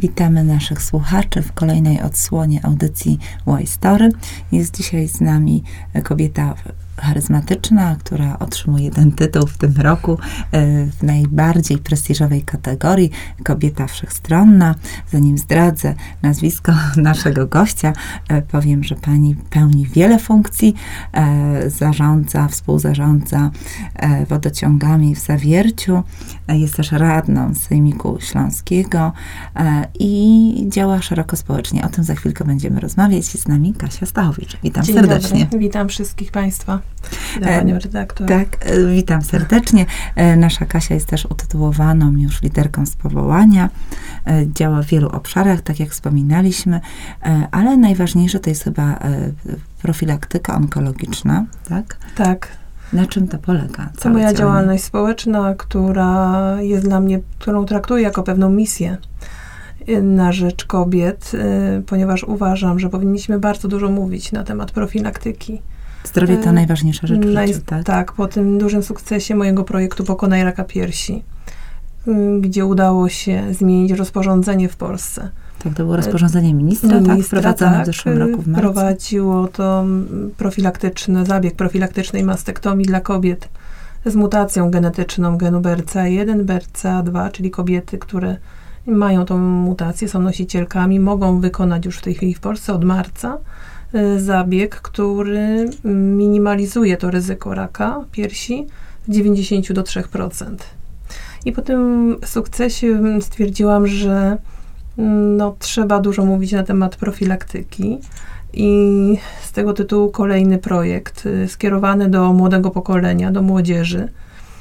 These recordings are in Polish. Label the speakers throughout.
Speaker 1: Witamy naszych słuchaczy w kolejnej odsłonie audycji Y Story. Jest dzisiaj z nami kobieta charyzmatyczna, która otrzymuje ten tytuł w tym roku e, w najbardziej prestiżowej kategorii Kobieta Wszechstronna. Zanim zdradzę nazwisko naszego gościa, e, powiem, że pani pełni wiele funkcji. E, zarządza, współzarządza wodociągami w Zawierciu. Jest też radną Sejmiku Śląskiego i działa szeroko społecznie. O tym za chwilkę będziemy rozmawiać. Jest z nami Kasia Stachowicz. Witam
Speaker 2: Dzień
Speaker 1: serdecznie.
Speaker 2: Dobry. Witam wszystkich Państwa.
Speaker 1: Panią redaktor. Tak, e, witam serdecznie. E, nasza Kasia jest też utytułowaną już liderką z powołania. E, działa w wielu obszarach, tak jak wspominaliśmy, ale najważniejsze to jest chyba profilaktyka onkologiczna, tak?
Speaker 2: Tak.
Speaker 1: Na czym to polega?
Speaker 2: To moja działalność społeczna, która jest dla mnie, którą traktuję jako pewną misję na rzecz kobiet, ponieważ uważam, że powinniśmy bardzo dużo mówić na temat profilaktyki.
Speaker 1: Zdrowie to najważniejsza rzecz w Naj, życiu, tak?
Speaker 2: Tak, po tym dużym sukcesie mojego projektu Pokonaj raka piersi, gdzie udało się zmienić rozporządzenie w Polsce.
Speaker 1: Tak, to było rozporządzenie ministra, tak? ministra tak, wprowadzone tak, w zeszłym roku w marcu.
Speaker 2: Prowadziło to mm, profilaktyczny, zabieg profilaktycznej mastektomii dla kobiet z mutacją genetyczną genu BRCA1, BRCA2, czyli kobiety, które mają tą mutację, są nosicielkami, mogą wykonać już w tej chwili w Polsce od marca zabieg, który minimalizuje to ryzyko raka piersi z 90 do 3%. I po tym sukcesie stwierdziłam, że no, trzeba dużo mówić na temat profilaktyki. I z tego tytułu kolejny projekt y, skierowany do młodego pokolenia, do młodzieży.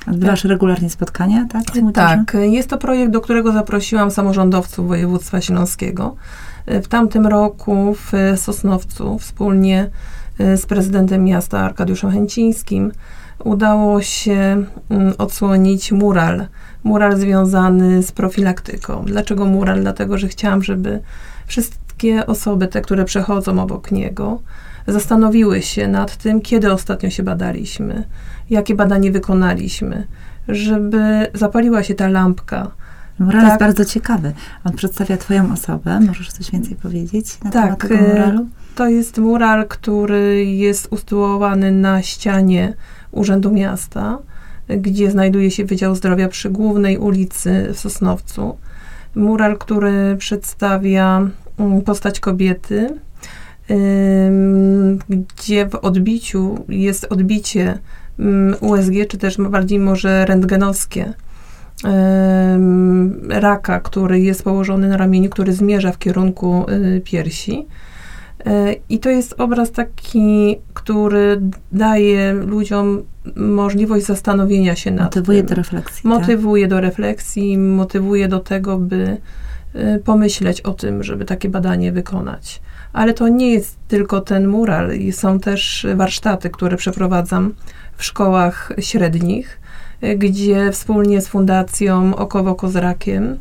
Speaker 1: Odbywasz regularnie spotkania, tak?
Speaker 2: Tak. Jest to projekt, do którego zaprosiłam samorządowców województwa śląskiego. W tamtym roku w Sosnowcu wspólnie e, z prezydentem miasta Arkadiuszem Chęcińskim udało się mm, odsłonić mural. Mural związany z profilaktyką. Dlaczego mural? Dlatego, że chciałam, żeby wszystkie osoby, te, które przechodzą obok niego, zastanowiły się nad tym, kiedy ostatnio się badaliśmy, jakie badanie wykonaliśmy, żeby zapaliła się ta lampka
Speaker 1: Mural tak. jest bardzo ciekawy. On przedstawia Twoją osobę. Możesz coś więcej powiedzieć na tak, temat tego y, muralu?
Speaker 2: To jest mural, który jest usytuowany na ścianie Urzędu Miasta, gdzie znajduje się Wydział Zdrowia przy głównej ulicy w Sosnowcu. Mural, który przedstawia mm, postać kobiety, gdzie w odbiciu jest odbicie mm, USG, czy też bardziej może rentgenowskie raka, który jest położony na ramieniu, który zmierza w kierunku y, piersi. E, I to jest obraz taki, który daje ludziom możliwość zastanowienia się nad
Speaker 1: Motywuje tym. do refleksji.
Speaker 2: Tak? Motywuje tak? do refleksji, motywuje do tego, by y, pomyśleć o tym, żeby takie badanie wykonać. Ale to nie jest tylko ten mural, są też warsztaty, które przeprowadzam w szkołach średnich gdzie wspólnie z Fundacją Okowo Kozrakiem,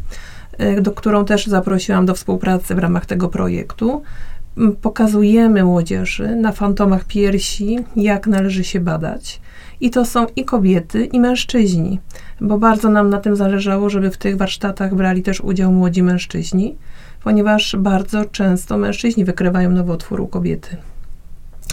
Speaker 2: e, do którą też zaprosiłam do współpracy w ramach tego projektu, pokazujemy młodzieży na fantomach piersi, jak należy się badać. I to są i kobiety, i mężczyźni, bo bardzo nam na tym zależało, żeby w tych warsztatach brali też udział młodzi mężczyźni, ponieważ bardzo często mężczyźni wykrywają nowotwór u kobiety.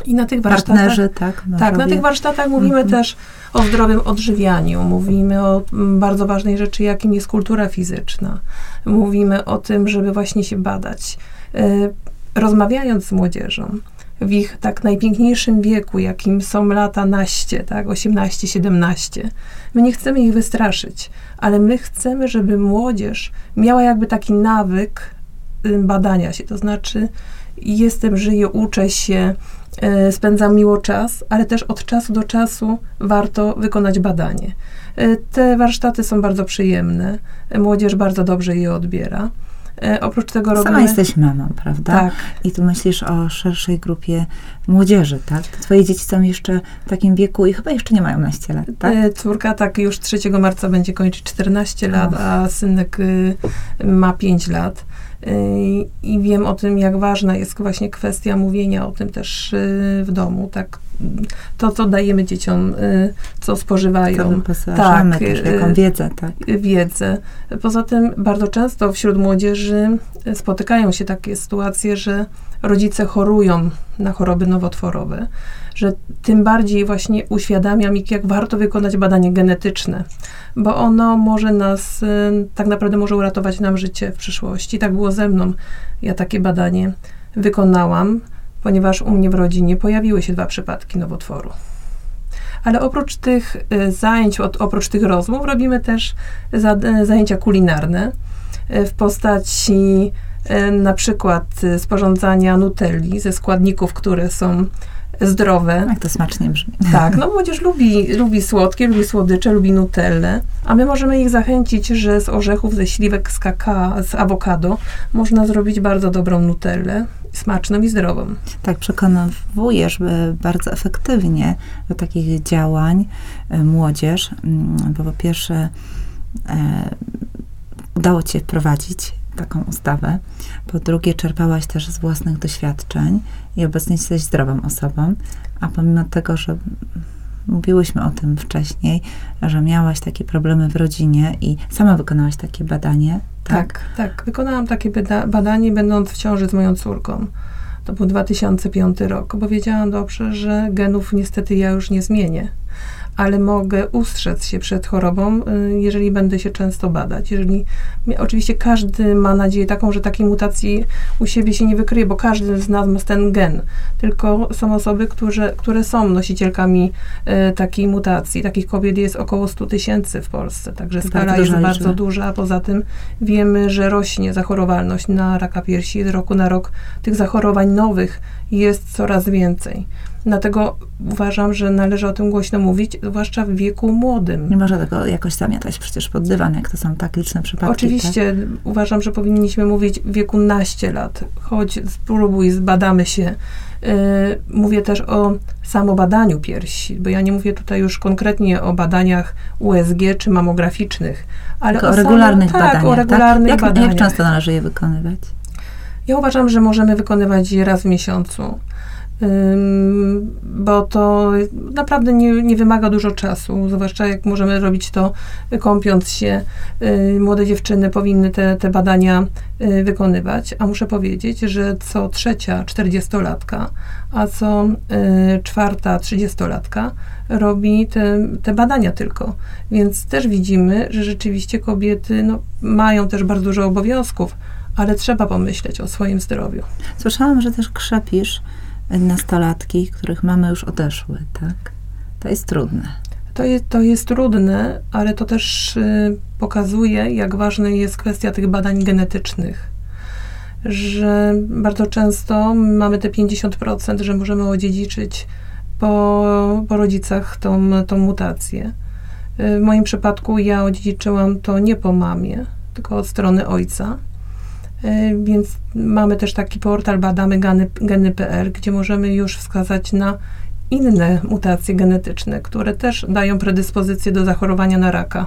Speaker 1: I na tych warsztatach. Partnerzy, tak?
Speaker 2: Tak, na tych warsztatach mówimy mhm. też o zdrowym odżywianiu, mówimy o mm, bardzo ważnej rzeczy, jakim jest kultura fizyczna. Mówimy o tym, żeby właśnie się badać. Y, rozmawiając z młodzieżą, w ich tak najpiękniejszym wieku, jakim są lata naście, tak, 18, 17. My nie chcemy ich wystraszyć, ale my chcemy, żeby młodzież miała jakby taki nawyk y, badania się, to znaczy jestem, żyję, uczę się, spędzam miło czas, ale też od czasu do czasu warto wykonać badanie. E, te warsztaty są bardzo przyjemne, młodzież bardzo dobrze je odbiera. E, oprócz tego
Speaker 1: Sama
Speaker 2: robimy...
Speaker 1: jesteś mamą, prawda?
Speaker 2: Tak.
Speaker 1: I tu myślisz o szerszej grupie młodzieży, tak? Twoje dzieci są jeszcze w takim wieku i chyba jeszcze nie mają naście lat, tak?
Speaker 2: Córka tak już 3 marca będzie kończyć 14 lat, a synek y, ma 5 lat. I wiem o tym, jak ważna jest właśnie kwestia mówienia o tym też y, w domu, tak to, co dajemy dzieciom, y, co spożywają.
Speaker 1: tak, też, jaką wiedzę, tak.
Speaker 2: Wiedzę. Poza tym bardzo często wśród młodzieży spotykają się takie sytuacje, że rodzice chorują na choroby nowotworowe, że tym bardziej właśnie uświadamiam ich, jak warto wykonać badanie genetyczne, bo ono może nas, y, tak naprawdę może uratować nam życie w przyszłości. Tak było ze mną. Ja takie badanie wykonałam, ponieważ u mnie w rodzinie pojawiły się dwa przypadki nowotworu. Ale oprócz tych y, zajęć, oprócz tych rozmów, robimy też y, zajęcia kulinarne w postaci na przykład sporządzania nutelli ze składników, które są zdrowe.
Speaker 1: Jak to smacznie brzmi.
Speaker 2: Tak, no młodzież lubi, lubi słodkie, lubi słodycze, lubi nutelle, a my możemy ich zachęcić, że z orzechów, ze śliwek, z kakao, z awokado można zrobić bardzo dobrą nutellę, smaczną i zdrową.
Speaker 1: Tak, przekonujesz bardzo efektywnie do takich działań e, młodzież, mm, bo po pierwsze e, udało Ci się wprowadzić taką ustawę. Po drugie, czerpałaś też z własnych doświadczeń i obecnie jesteś zdrową osobą, a pomimo tego, że mówiłyśmy o tym wcześniej, że miałaś takie problemy w rodzinie i sama wykonałaś takie badanie.
Speaker 2: Tak, tak. tak. Wykonałam takie badanie, będąc w ciąży z moją córką. To był 2005 rok, bo wiedziałam dobrze, że genów niestety ja już nie zmienię ale mogę ustrzec się przed chorobą, y, jeżeli będę się często badać. Jeżeli, oczywiście każdy ma nadzieję taką, że takiej mutacji u siebie się nie wykryje, bo każdy z nas ma ten gen. Tylko są osoby, które, które są nosicielkami y, takiej mutacji. Takich kobiet jest około 100 tysięcy w Polsce, także to skala jest bardzo duża. Poza tym wiemy, że rośnie zachorowalność na raka piersi. Z roku na rok tych zachorowań nowych jest coraz więcej. Dlatego uważam, że należy o tym głośno mówić, zwłaszcza w wieku młodym.
Speaker 1: Nie można tego jakoś zamiatać przecież pod dywan, jak to są tak liczne przypadki.
Speaker 2: Oczywiście, tak? uważam, że powinniśmy mówić w wieku naście lat. Chodź, spróbuj, zbadamy się. Yy, mówię też o samobadaniu piersi, bo ja nie mówię tutaj już konkretnie o badaniach USG czy mamograficznych, ale
Speaker 1: o, o regularnych samo, badaniach. Tak, o regularnych tak? jak, badaniach. Jak często należy je wykonywać?
Speaker 2: Ja uważam, że możemy wykonywać je raz w miesiącu bo to naprawdę nie, nie wymaga dużo czasu, zwłaszcza jak możemy robić to kąpiąc się. Młode dziewczyny powinny te, te badania y, wykonywać, a muszę powiedzieć, że co trzecia czterdziestolatka, a co y, czwarta trzydziestolatka robi te, te badania tylko. Więc też widzimy, że rzeczywiście kobiety no, mają też bardzo dużo obowiązków, ale trzeba pomyśleć o swoim zdrowiu.
Speaker 1: Słyszałam, że też krzepisz nastolatki, których mamy już odeszły, tak? To jest trudne.
Speaker 2: To jest, to jest trudne, ale to też y, pokazuje, jak ważna jest kwestia tych badań genetycznych. Że bardzo często mamy te 50%, że możemy odziedziczyć po, po rodzicach tą, tą mutację. Y, w moim przypadku ja odziedziczyłam to nie po mamie, tylko od strony ojca. E, więc mamy też taki portal badamy geny.pl, gdzie możemy już wskazać na inne mutacje genetyczne, które też dają predyspozycję do zachorowania na raka.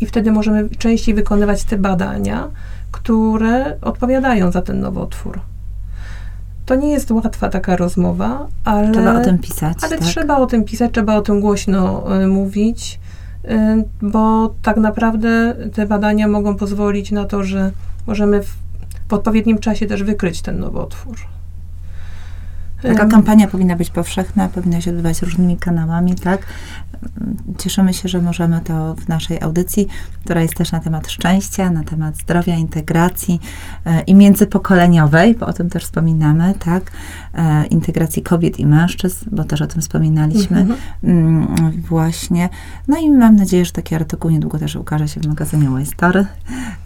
Speaker 2: I wtedy możemy częściej wykonywać te badania, które odpowiadają za ten nowotwór. To nie jest łatwa taka rozmowa, ale.
Speaker 1: Trzeba o tym pisać.
Speaker 2: Ale
Speaker 1: tak?
Speaker 2: trzeba o tym pisać, trzeba o tym głośno y, mówić, y, bo tak naprawdę te badania mogą pozwolić na to, że możemy w w odpowiednim czasie też wykryć ten nowotwór.
Speaker 1: Taka kampania powinna być powszechna, powinna się odbywać różnymi kanałami, tak? Cieszymy się, że możemy to w naszej audycji, która jest też na temat szczęścia, na temat zdrowia, integracji e, i międzypokoleniowej, bo o tym też wspominamy, tak? E, integracji kobiet i mężczyzn, bo też o tym wspominaliśmy mhm. mm, właśnie. No i mam nadzieję, że taki artykuł niedługo też ukaże się w magazynie Story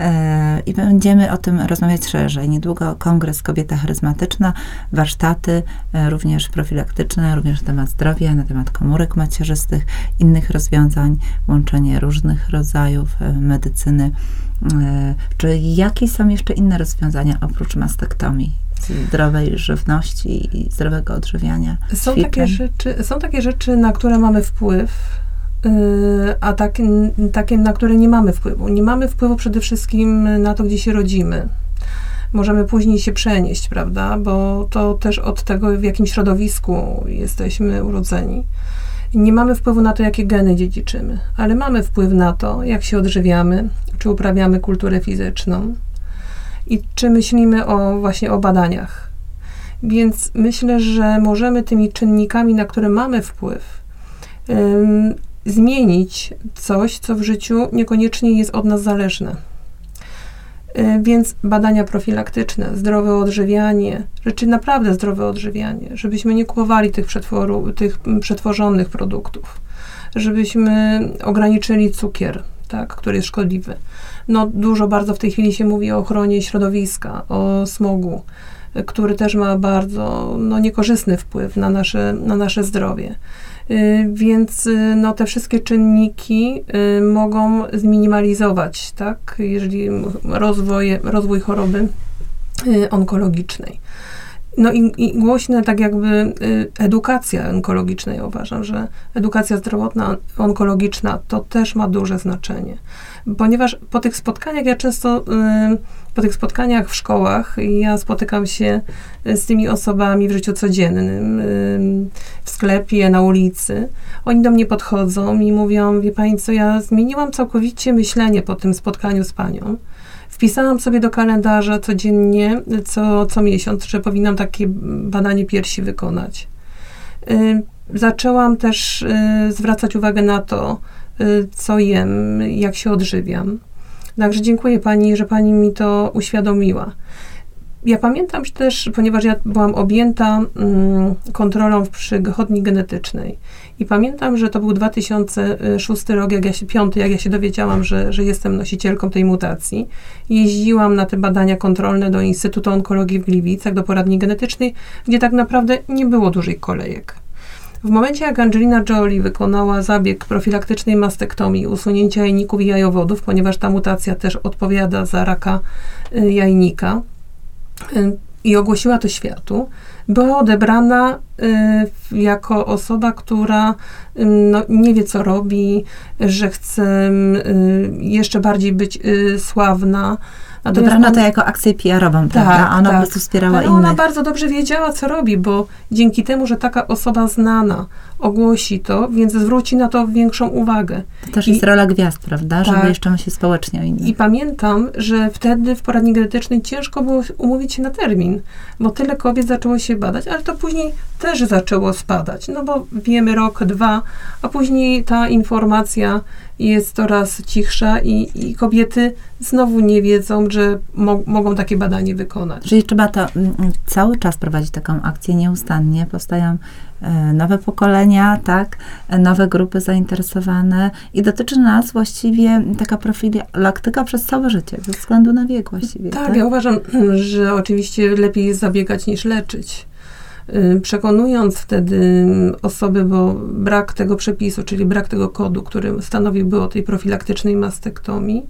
Speaker 1: e, i będziemy o tym rozmawiać szerzej. Niedługo kongres Kobieta Charyzmatyczna, warsztaty również profilaktyczne, również na temat zdrowia, na temat komórek macierzystych, innych rozwiązań, łączenie różnych rodzajów e, medycyny. E, czy jakie są jeszcze inne rozwiązania oprócz mastektomii? zdrowej żywności i zdrowego odżywiania.
Speaker 2: Są takie, rzeczy, są takie rzeczy, na które mamy wpływ, yy, a takie, takie, na które nie mamy wpływu. Nie mamy wpływu przede wszystkim na to, gdzie się rodzimy. Możemy później się przenieść, prawda? Bo to też od tego, w jakim środowisku jesteśmy urodzeni. Nie mamy wpływu na to, jakie geny dziedziczymy, ale mamy wpływ na to, jak się odżywiamy, czy uprawiamy kulturę fizyczną i czy myślimy o właśnie o badaniach. Więc myślę, że możemy tymi czynnikami, na które mamy wpływ, ym, zmienić coś, co w życiu niekoniecznie jest od nas zależne. Y, więc badania profilaktyczne, zdrowe odżywianie, rzeczy naprawdę zdrowe odżywianie, żebyśmy nie kupowali tych, przetworu, tych przetworzonych produktów, żebyśmy ograniczyli cukier, tak, który jest szkodliwy. No, dużo bardzo w tej chwili się mówi o ochronie środowiska, o smogu, który też ma bardzo no, niekorzystny wpływ na nasze, na nasze zdrowie. Y, więc y, no, te wszystkie czynniki y, mogą zminimalizować, tak, jeżeli rozwój, rozwój choroby onkologicznej. No i, i głośne tak jakby edukacja onkologiczna. Ja uważam, że edukacja zdrowotna, onkologiczna to też ma duże znaczenie. Ponieważ po tych spotkaniach ja często po tych spotkaniach w szkołach ja spotykam się e, z tymi osobami w życiu codziennym, w sklepie, na ulicy. Oni do mnie podchodzą i mówią, wie pani co, ja zmieniłam całkowicie myślenie po tym spotkaniu z panią. Wpisałam sobie do kalendarza codziennie, co, co miesiąc, że powinnam takie badanie piersi wykonać. Zaczęłam też e, zwracać uwagę na to, e, co jem, jak się odżywiam. Także dziękuję Pani, że Pani mi to uświadomiła. Ja pamiętam też, ponieważ ja byłam objęta mm, kontrolą w przychodni genetycznej i pamiętam, że to był 2006 rok, jak ja się, piąty, jak ja się dowiedziałam, że, że jestem nosicielką tej mutacji. Jeździłam na te badania kontrolne do Instytutu Onkologii w Gliwicach, do poradni genetycznej, gdzie tak naprawdę nie było dużych kolejek. W momencie, jak Angelina Jolie wykonała zabieg profilaktycznej mastektomii, usunięcia jajników i jajowodów, ponieważ ta mutacja też odpowiada za raka y, jajnika, y, i ogłosiła to światu, była odebrana y, jako osoba, która no, nie wie, co robi, że chce jeszcze bardziej być sławna,
Speaker 1: Dobrano to jako akcję PR-ową, tak, prawda? Ona tak. po prostu wspierała
Speaker 2: Ale
Speaker 1: innych.
Speaker 2: ona bardzo dobrze wiedziała, co robi, bo dzięki temu, że taka osoba znana ogłosi to, więc zwróci na to większą uwagę.
Speaker 1: To też I, jest rola gwiazd, prawda? Żeby tak. jeszcze się społecznie o innych.
Speaker 2: I pamiętam, że wtedy w poradni genetycznej ciężko było umówić się na termin, bo tyle kobiet zaczęło się badać, ale to później też zaczęło spadać, no bo wiemy rok, dwa, a później ta informacja jest coraz cichsza i, i kobiety znowu nie wiedzą, że mo mogą takie badanie wykonać.
Speaker 1: Czyli trzeba to cały czas prowadzić taką akcję nieustannie. Powstają nowe pokolenia, tak, e, nowe grupy zainteresowane i dotyczy nas właściwie taka profilaktyka przez całe życie, bez względu na wiek właściwie.
Speaker 2: Tak, tak? ja uważam, że oczywiście lepiej jest zabiegać niż leczyć. Y, przekonując wtedy osoby, bo brak tego przepisu, czyli brak tego kodu, który stanowiłby o tej profilaktycznej mastektomii,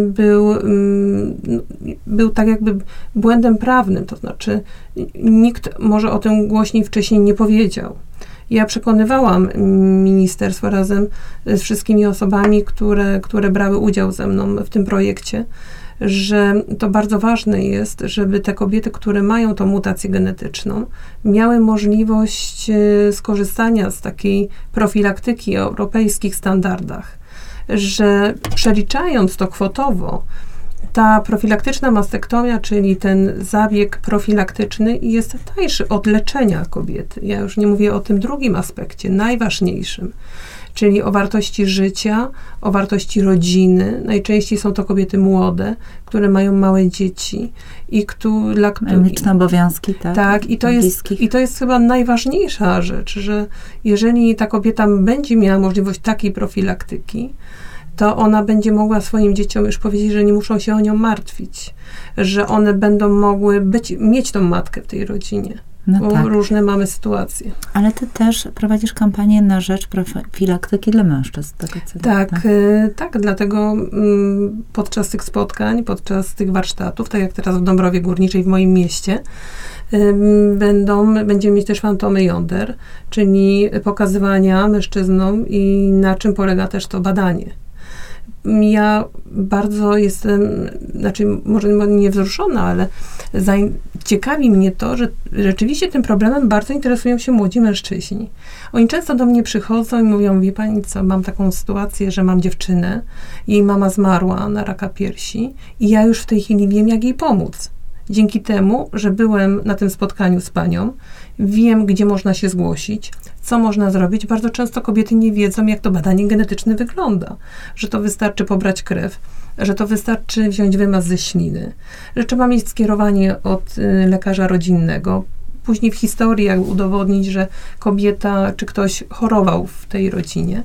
Speaker 2: był, mm, był tak jakby błędem prawnym, to znaczy nikt może o tym głośniej wcześniej nie powiedział. Ja przekonywałam ministerstwo razem z wszystkimi osobami, które, które brały udział ze mną w tym projekcie, że to bardzo ważne jest, żeby te kobiety, które mają tą mutację genetyczną, miały możliwość e, skorzystania z takiej profilaktyki o europejskich standardach, że przeliczając to kwotowo, ta profilaktyczna mastektomia, czyli ten zabieg profilaktyczny, jest tańszy od leczenia kobiety. Ja już nie mówię o tym drugim aspekcie, najważniejszym czyli o wartości życia, o wartości rodziny. Najczęściej są to kobiety młode, które mają małe dzieci i
Speaker 1: dla których... obowiązki, tak?
Speaker 2: Tak, i to, jest, i to jest chyba najważniejsza rzecz, że jeżeli ta kobieta będzie miała możliwość takiej profilaktyki, to ona będzie mogła swoim dzieciom już powiedzieć, że nie muszą się o nią martwić, że one będą mogły być, mieć tą matkę w tej rodzinie. No tak. różne mamy sytuacje.
Speaker 1: Ale ty też prowadzisz kampanię na rzecz profilaktyki dla mężczyzn.
Speaker 2: Tak, tak, y, tak, dlatego mm, podczas tych spotkań, podczas tych warsztatów, tak jak teraz w Dąbrowie Górniczej w moim mieście, będą, będziemy mieć też fantomy jąder, czyli pokazywania mężczyznom i na czym polega też to badanie ja bardzo jestem, znaczy może nie wzruszona, ale ciekawi mnie to, że rzeczywiście tym problemem bardzo interesują się młodzi mężczyźni. Oni często do mnie przychodzą i mówią, wie pani co, mam taką sytuację, że mam dziewczynę, jej mama zmarła na raka piersi i ja już w tej chwili wiem, jak jej pomóc. Dzięki temu, że byłem na tym spotkaniu z panią, wiem, gdzie można się zgłosić, co można zrobić. Bardzo często kobiety nie wiedzą, jak to badanie genetyczne wygląda, że to wystarczy pobrać krew, że to wystarczy wziąć wymaz ze śliny, że trzeba mieć skierowanie od y, lekarza rodzinnego. Później w historii jak udowodnić, że kobieta czy ktoś chorował w tej rodzinie.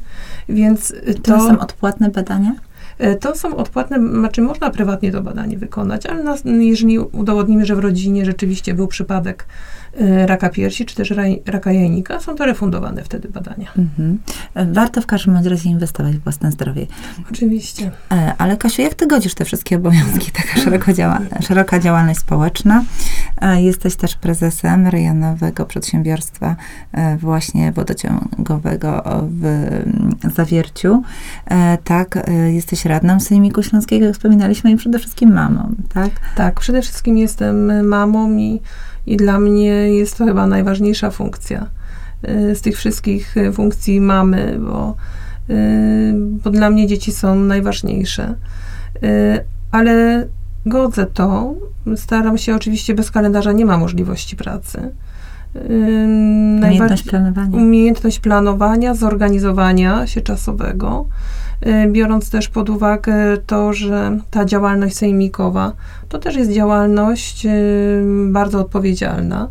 Speaker 2: Więc
Speaker 1: to, to są odpłatne badania?
Speaker 2: E, to są odpłatne, znaczy można prywatnie to badanie wykonać, ale jeżeli udowodnimy, że w rodzinie rzeczywiście był przypadek raka piersi, czy też raka jajnika, są to refundowane wtedy badania. Mhm.
Speaker 1: E, warto w każdym razie inwestować w własne zdrowie.
Speaker 2: Oczywiście.
Speaker 1: Ale Kasiu, jak ty godzisz te wszystkie obowiązki? Taka szeroko działa, szeroka działalność społeczna. Jesteś też prezesem rejonowego przedsiębiorstwa właśnie wodociągowego w Zawierciu. Tak, jesteś radną Sejmiku Śląskiego, jak wspominaliśmy, i przede wszystkim mamą, tak?
Speaker 2: Tak, przede wszystkim jestem mamą i, i dla mnie jest to chyba najważniejsza funkcja y, z tych wszystkich y, funkcji mamy, bo, y, bo dla mnie dzieci są najważniejsze. Ale godzę to. Staram się, oczywiście bez kalendarza nie ma możliwości pracy.
Speaker 1: Umiejętność planowania.
Speaker 2: Umiejętność planowania, zorganizowania się czasowego. Y, biorąc też pod uwagę to, że ta działalność sejmikowa to też jest działalność y, bardzo odpowiedzialna,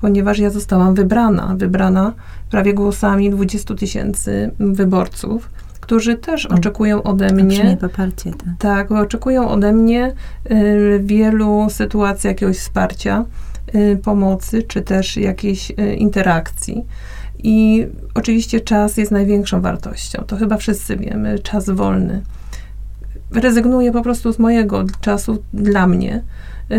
Speaker 2: ponieważ ja zostałam wybrana, wybrana prawie głosami 20 tysięcy wyborców którzy też oczekują ode mnie.
Speaker 1: poparcie, tak.
Speaker 2: tak, oczekują ode mnie y, wielu sytuacji jakiegoś wsparcia, pomocy, czy też jakiejś y, interakcji. I oczywiście czas jest największą wartością. To chyba wszyscy wiemy. Czas wolny. Rezygnuję po prostu z mojego czasu dla mnie, y,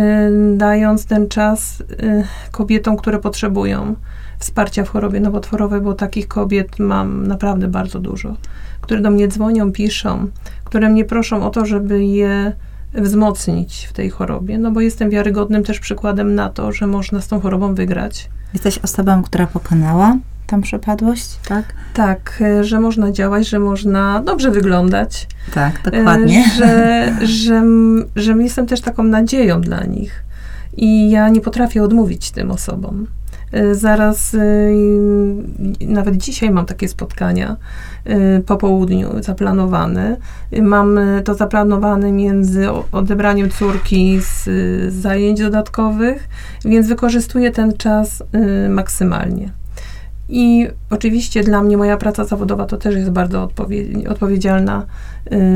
Speaker 2: dając ten czas y, kobietom, które potrzebują wsparcia w chorobie nowotworowej, bo takich kobiet mam naprawdę bardzo dużo, które do mnie dzwonią, piszą, które mnie proszą o to, żeby je wzmocnić w tej chorobie, no bo jestem wiarygodnym też przykładem na to, że można z tą chorobą wygrać.
Speaker 1: Jesteś osobą, która pokonała tam przepadłość, tak?
Speaker 2: Tak, e, że można działać, że można dobrze wyglądać.
Speaker 1: Tak, dokładnie.
Speaker 2: E, że, że, że jestem też taką nadzieją dla nich. I ja nie potrafię odmówić tym osobom. E, zaraz, nawet dzisiaj mam takie spotkania po południu zaplanowane. Mam to zaplanowane między odebraniem córki z zajęć dodatkowych, więc wykorzystuję ten czas maksymalnie. I oczywiście dla mnie moja praca zawodowa to też jest bardzo odpowie odpowiedzialna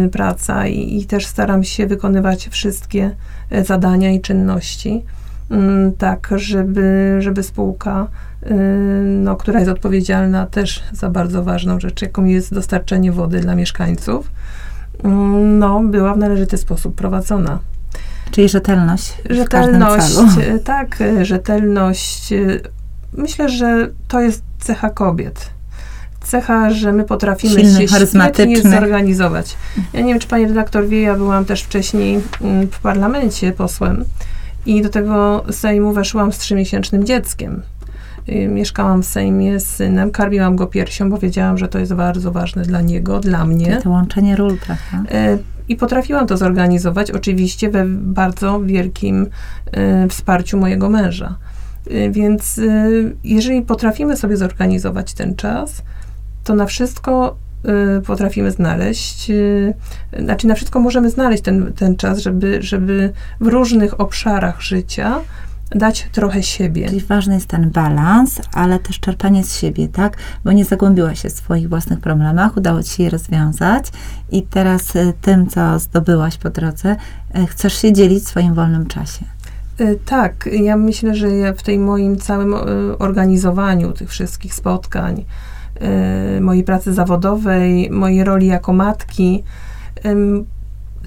Speaker 2: y, praca i, i, też staram się wykonywać wszystkie y, zadania i czynności, y, tak żeby, żeby spółka, y, no, która jest odpowiedzialna też za bardzo ważną rzecz, jaką jest dostarczenie wody dla mieszkańców, y, no, była w należyty sposób prowadzona.
Speaker 1: Czyli rzetelność.
Speaker 2: Rzetelność, y, tak, rzetelność myślę, że to jest cecha kobiet. Cecha, że my potrafimy Silny, się świetnie zorganizować. Ja nie wiem, czy pani redaktor wie, ja byłam też wcześniej mm, w parlamencie posłem i do tego Sejmu weszłam z trzymiesięcznym dzieckiem. Y, mieszkałam w Sejmie z synem, karmiłam go piersią, bo wiedziałam, że to jest bardzo ważne dla niego, dla mnie.
Speaker 1: To łączenie ról, prawda?
Speaker 2: Y, I potrafiłam to zorganizować, oczywiście we bardzo wielkim y, wsparciu mojego męża. Więc jeżeli potrafimy sobie zorganizować ten czas, to na wszystko potrafimy znaleźć, znaczy na wszystko możemy znaleźć ten, ten czas, żeby, żeby w różnych obszarach życia dać trochę siebie.
Speaker 1: Czyli ważny jest ten balans, ale też czerpanie z siebie, tak? Bo nie zagłębiłaś się w swoich własnych problemach, udało ci się je rozwiązać i teraz tym, co zdobyłaś po drodze, chcesz się dzielić w swoim wolnym czasie.
Speaker 2: Y, tak, ja myślę, że w tej moim całym y, organizowaniu tych wszystkich spotkań, y, mojej pracy zawodowej, mojej roli jako matki,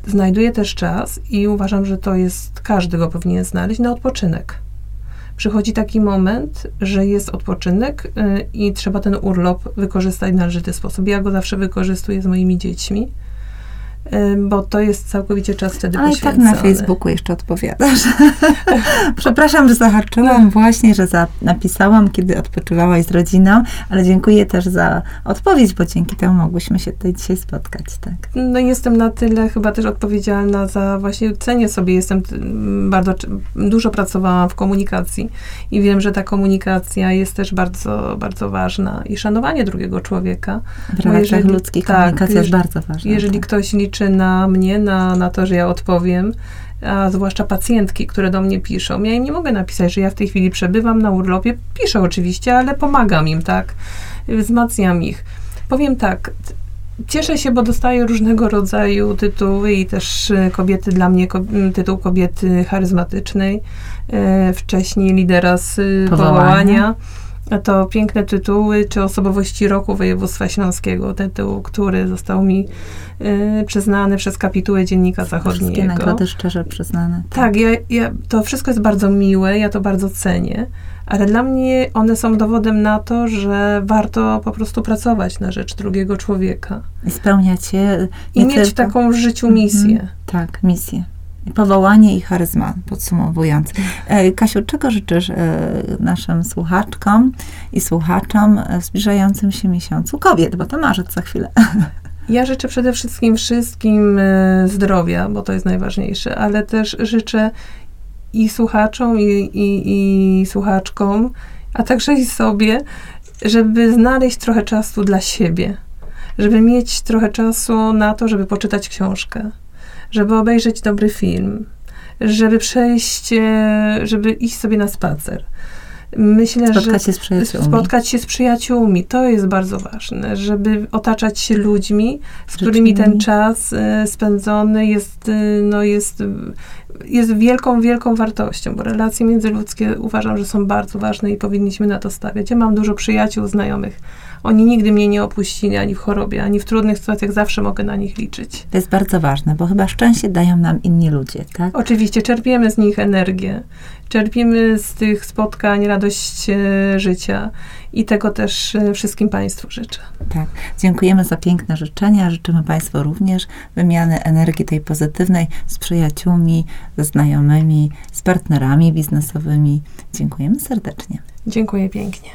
Speaker 2: znajduję też czas i uważam, że to jest, każdy go powinien znaleźć, na odpoczynek. Przychodzi taki moment, że jest odpoczynek i trzeba ten urlop wykorzystać w należyty sposób. Ja go zawsze wykorzystuję z moimi dziećmi y, bo to jest całkowicie czas wtedy
Speaker 1: Ale i tak na Facebooku jeszcze odpowiadasz. Przepraszam, że zahaczyłam właśnie, że za, napisałam, kiedy odpoczywałaś z rodziną, ale dziękuję też za odpowiedź, bo dzięki temu mogłyśmy się tutaj dzisiaj spotkać, tak?
Speaker 2: No jestem na tyle chyba też odpowiedzialna za właśnie, cenię sobie, jestem bardzo, dużo pracowałam w komunikacji i wiem, że ta komunikacja jest też bardzo, bardzo ważna i szanowanie drugiego człowieka.
Speaker 1: W relacjach ludzkich tak, komunikacja jest bardzo ważna.
Speaker 2: Jeżeli tak. ktoś liczy na mnie, na, na to, że ja odpowiem, a zwłaszcza pacjentki, które do mnie piszą. Ja im nie mogę napisać, że ja w tej chwili przebywam na urlopie. Piszę oczywiście, ale pomagam im, tak? Wzmacniam ich. Powiem tak, Cieszę się, bo dostaję różnego rodzaju tytuły i też e, kobiety dla mnie, tytuł kobiety charyzmatycznej, e, wcześniej lidera z e, powołania. powołania. To piękne tytuły, czy osobowości roku województwa śląskiego, tytuł, który został mi y, przyznany przez kapitułę Dziennika Zachodniego.
Speaker 1: Wszystkie nagrody szczerze przyznane.
Speaker 2: Tak, tak ja, ja, to wszystko jest bardzo miłe, ja to bardzo cenię, ale dla mnie one są dowodem na to, że warto po prostu pracować na rzecz drugiego człowieka.
Speaker 1: I spełniać je.
Speaker 2: I mieć taką w życiu misję. Mhm,
Speaker 1: tak, misję powołanie i charyzma, podsumowując. E, Kasiu, czego życzysz e, naszym słuchaczkom i słuchaczom w zbliżającym się miesiącu kobiet, bo to marzec za chwilę.
Speaker 2: Ja życzę przede wszystkim wszystkim e, zdrowia, bo to jest najważniejsze, ale też życzę i słuchaczom, i, i, i słuchaczkom, a także i sobie, żeby znaleźć trochę czasu dla siebie, żeby mieć trochę czasu na to, żeby poczytać książkę żeby obejrzeć dobry film, żeby przejść, e, żeby iść sobie na spacer.
Speaker 1: Myślę, spotkać że się z przyjaciółmi.
Speaker 2: spotkać się z przyjaciółmi, to jest bardzo ważne, żeby otaczać się ludźmi, z którymi ten czas e, spędzony jest, e, no jest, jest wielką, wielką wartością, bo relacje międzyludzkie uważam, że są bardzo ważne i powinniśmy na to stawiać. Ja mam dużo przyjaciół, znajomych, oni nigdy mnie nie opuścili ani w chorobie, ani w trudnych sytuacjach, zawsze mogę na nich liczyć.
Speaker 1: To jest bardzo ważne, bo chyba szczęście dają nam inni ludzie, tak?
Speaker 2: Oczywiście, czerpiemy z nich energię, czerpimy z tych spotkań radość e, życia i tego też e, wszystkim Państwu życzę.
Speaker 1: Tak, dziękujemy za piękne życzenia, życzymy Państwu również wymiany energii tej pozytywnej z przyjaciółmi, ze znajomymi, z partnerami biznesowymi. Dziękujemy serdecznie.
Speaker 2: Dziękuję pięknie.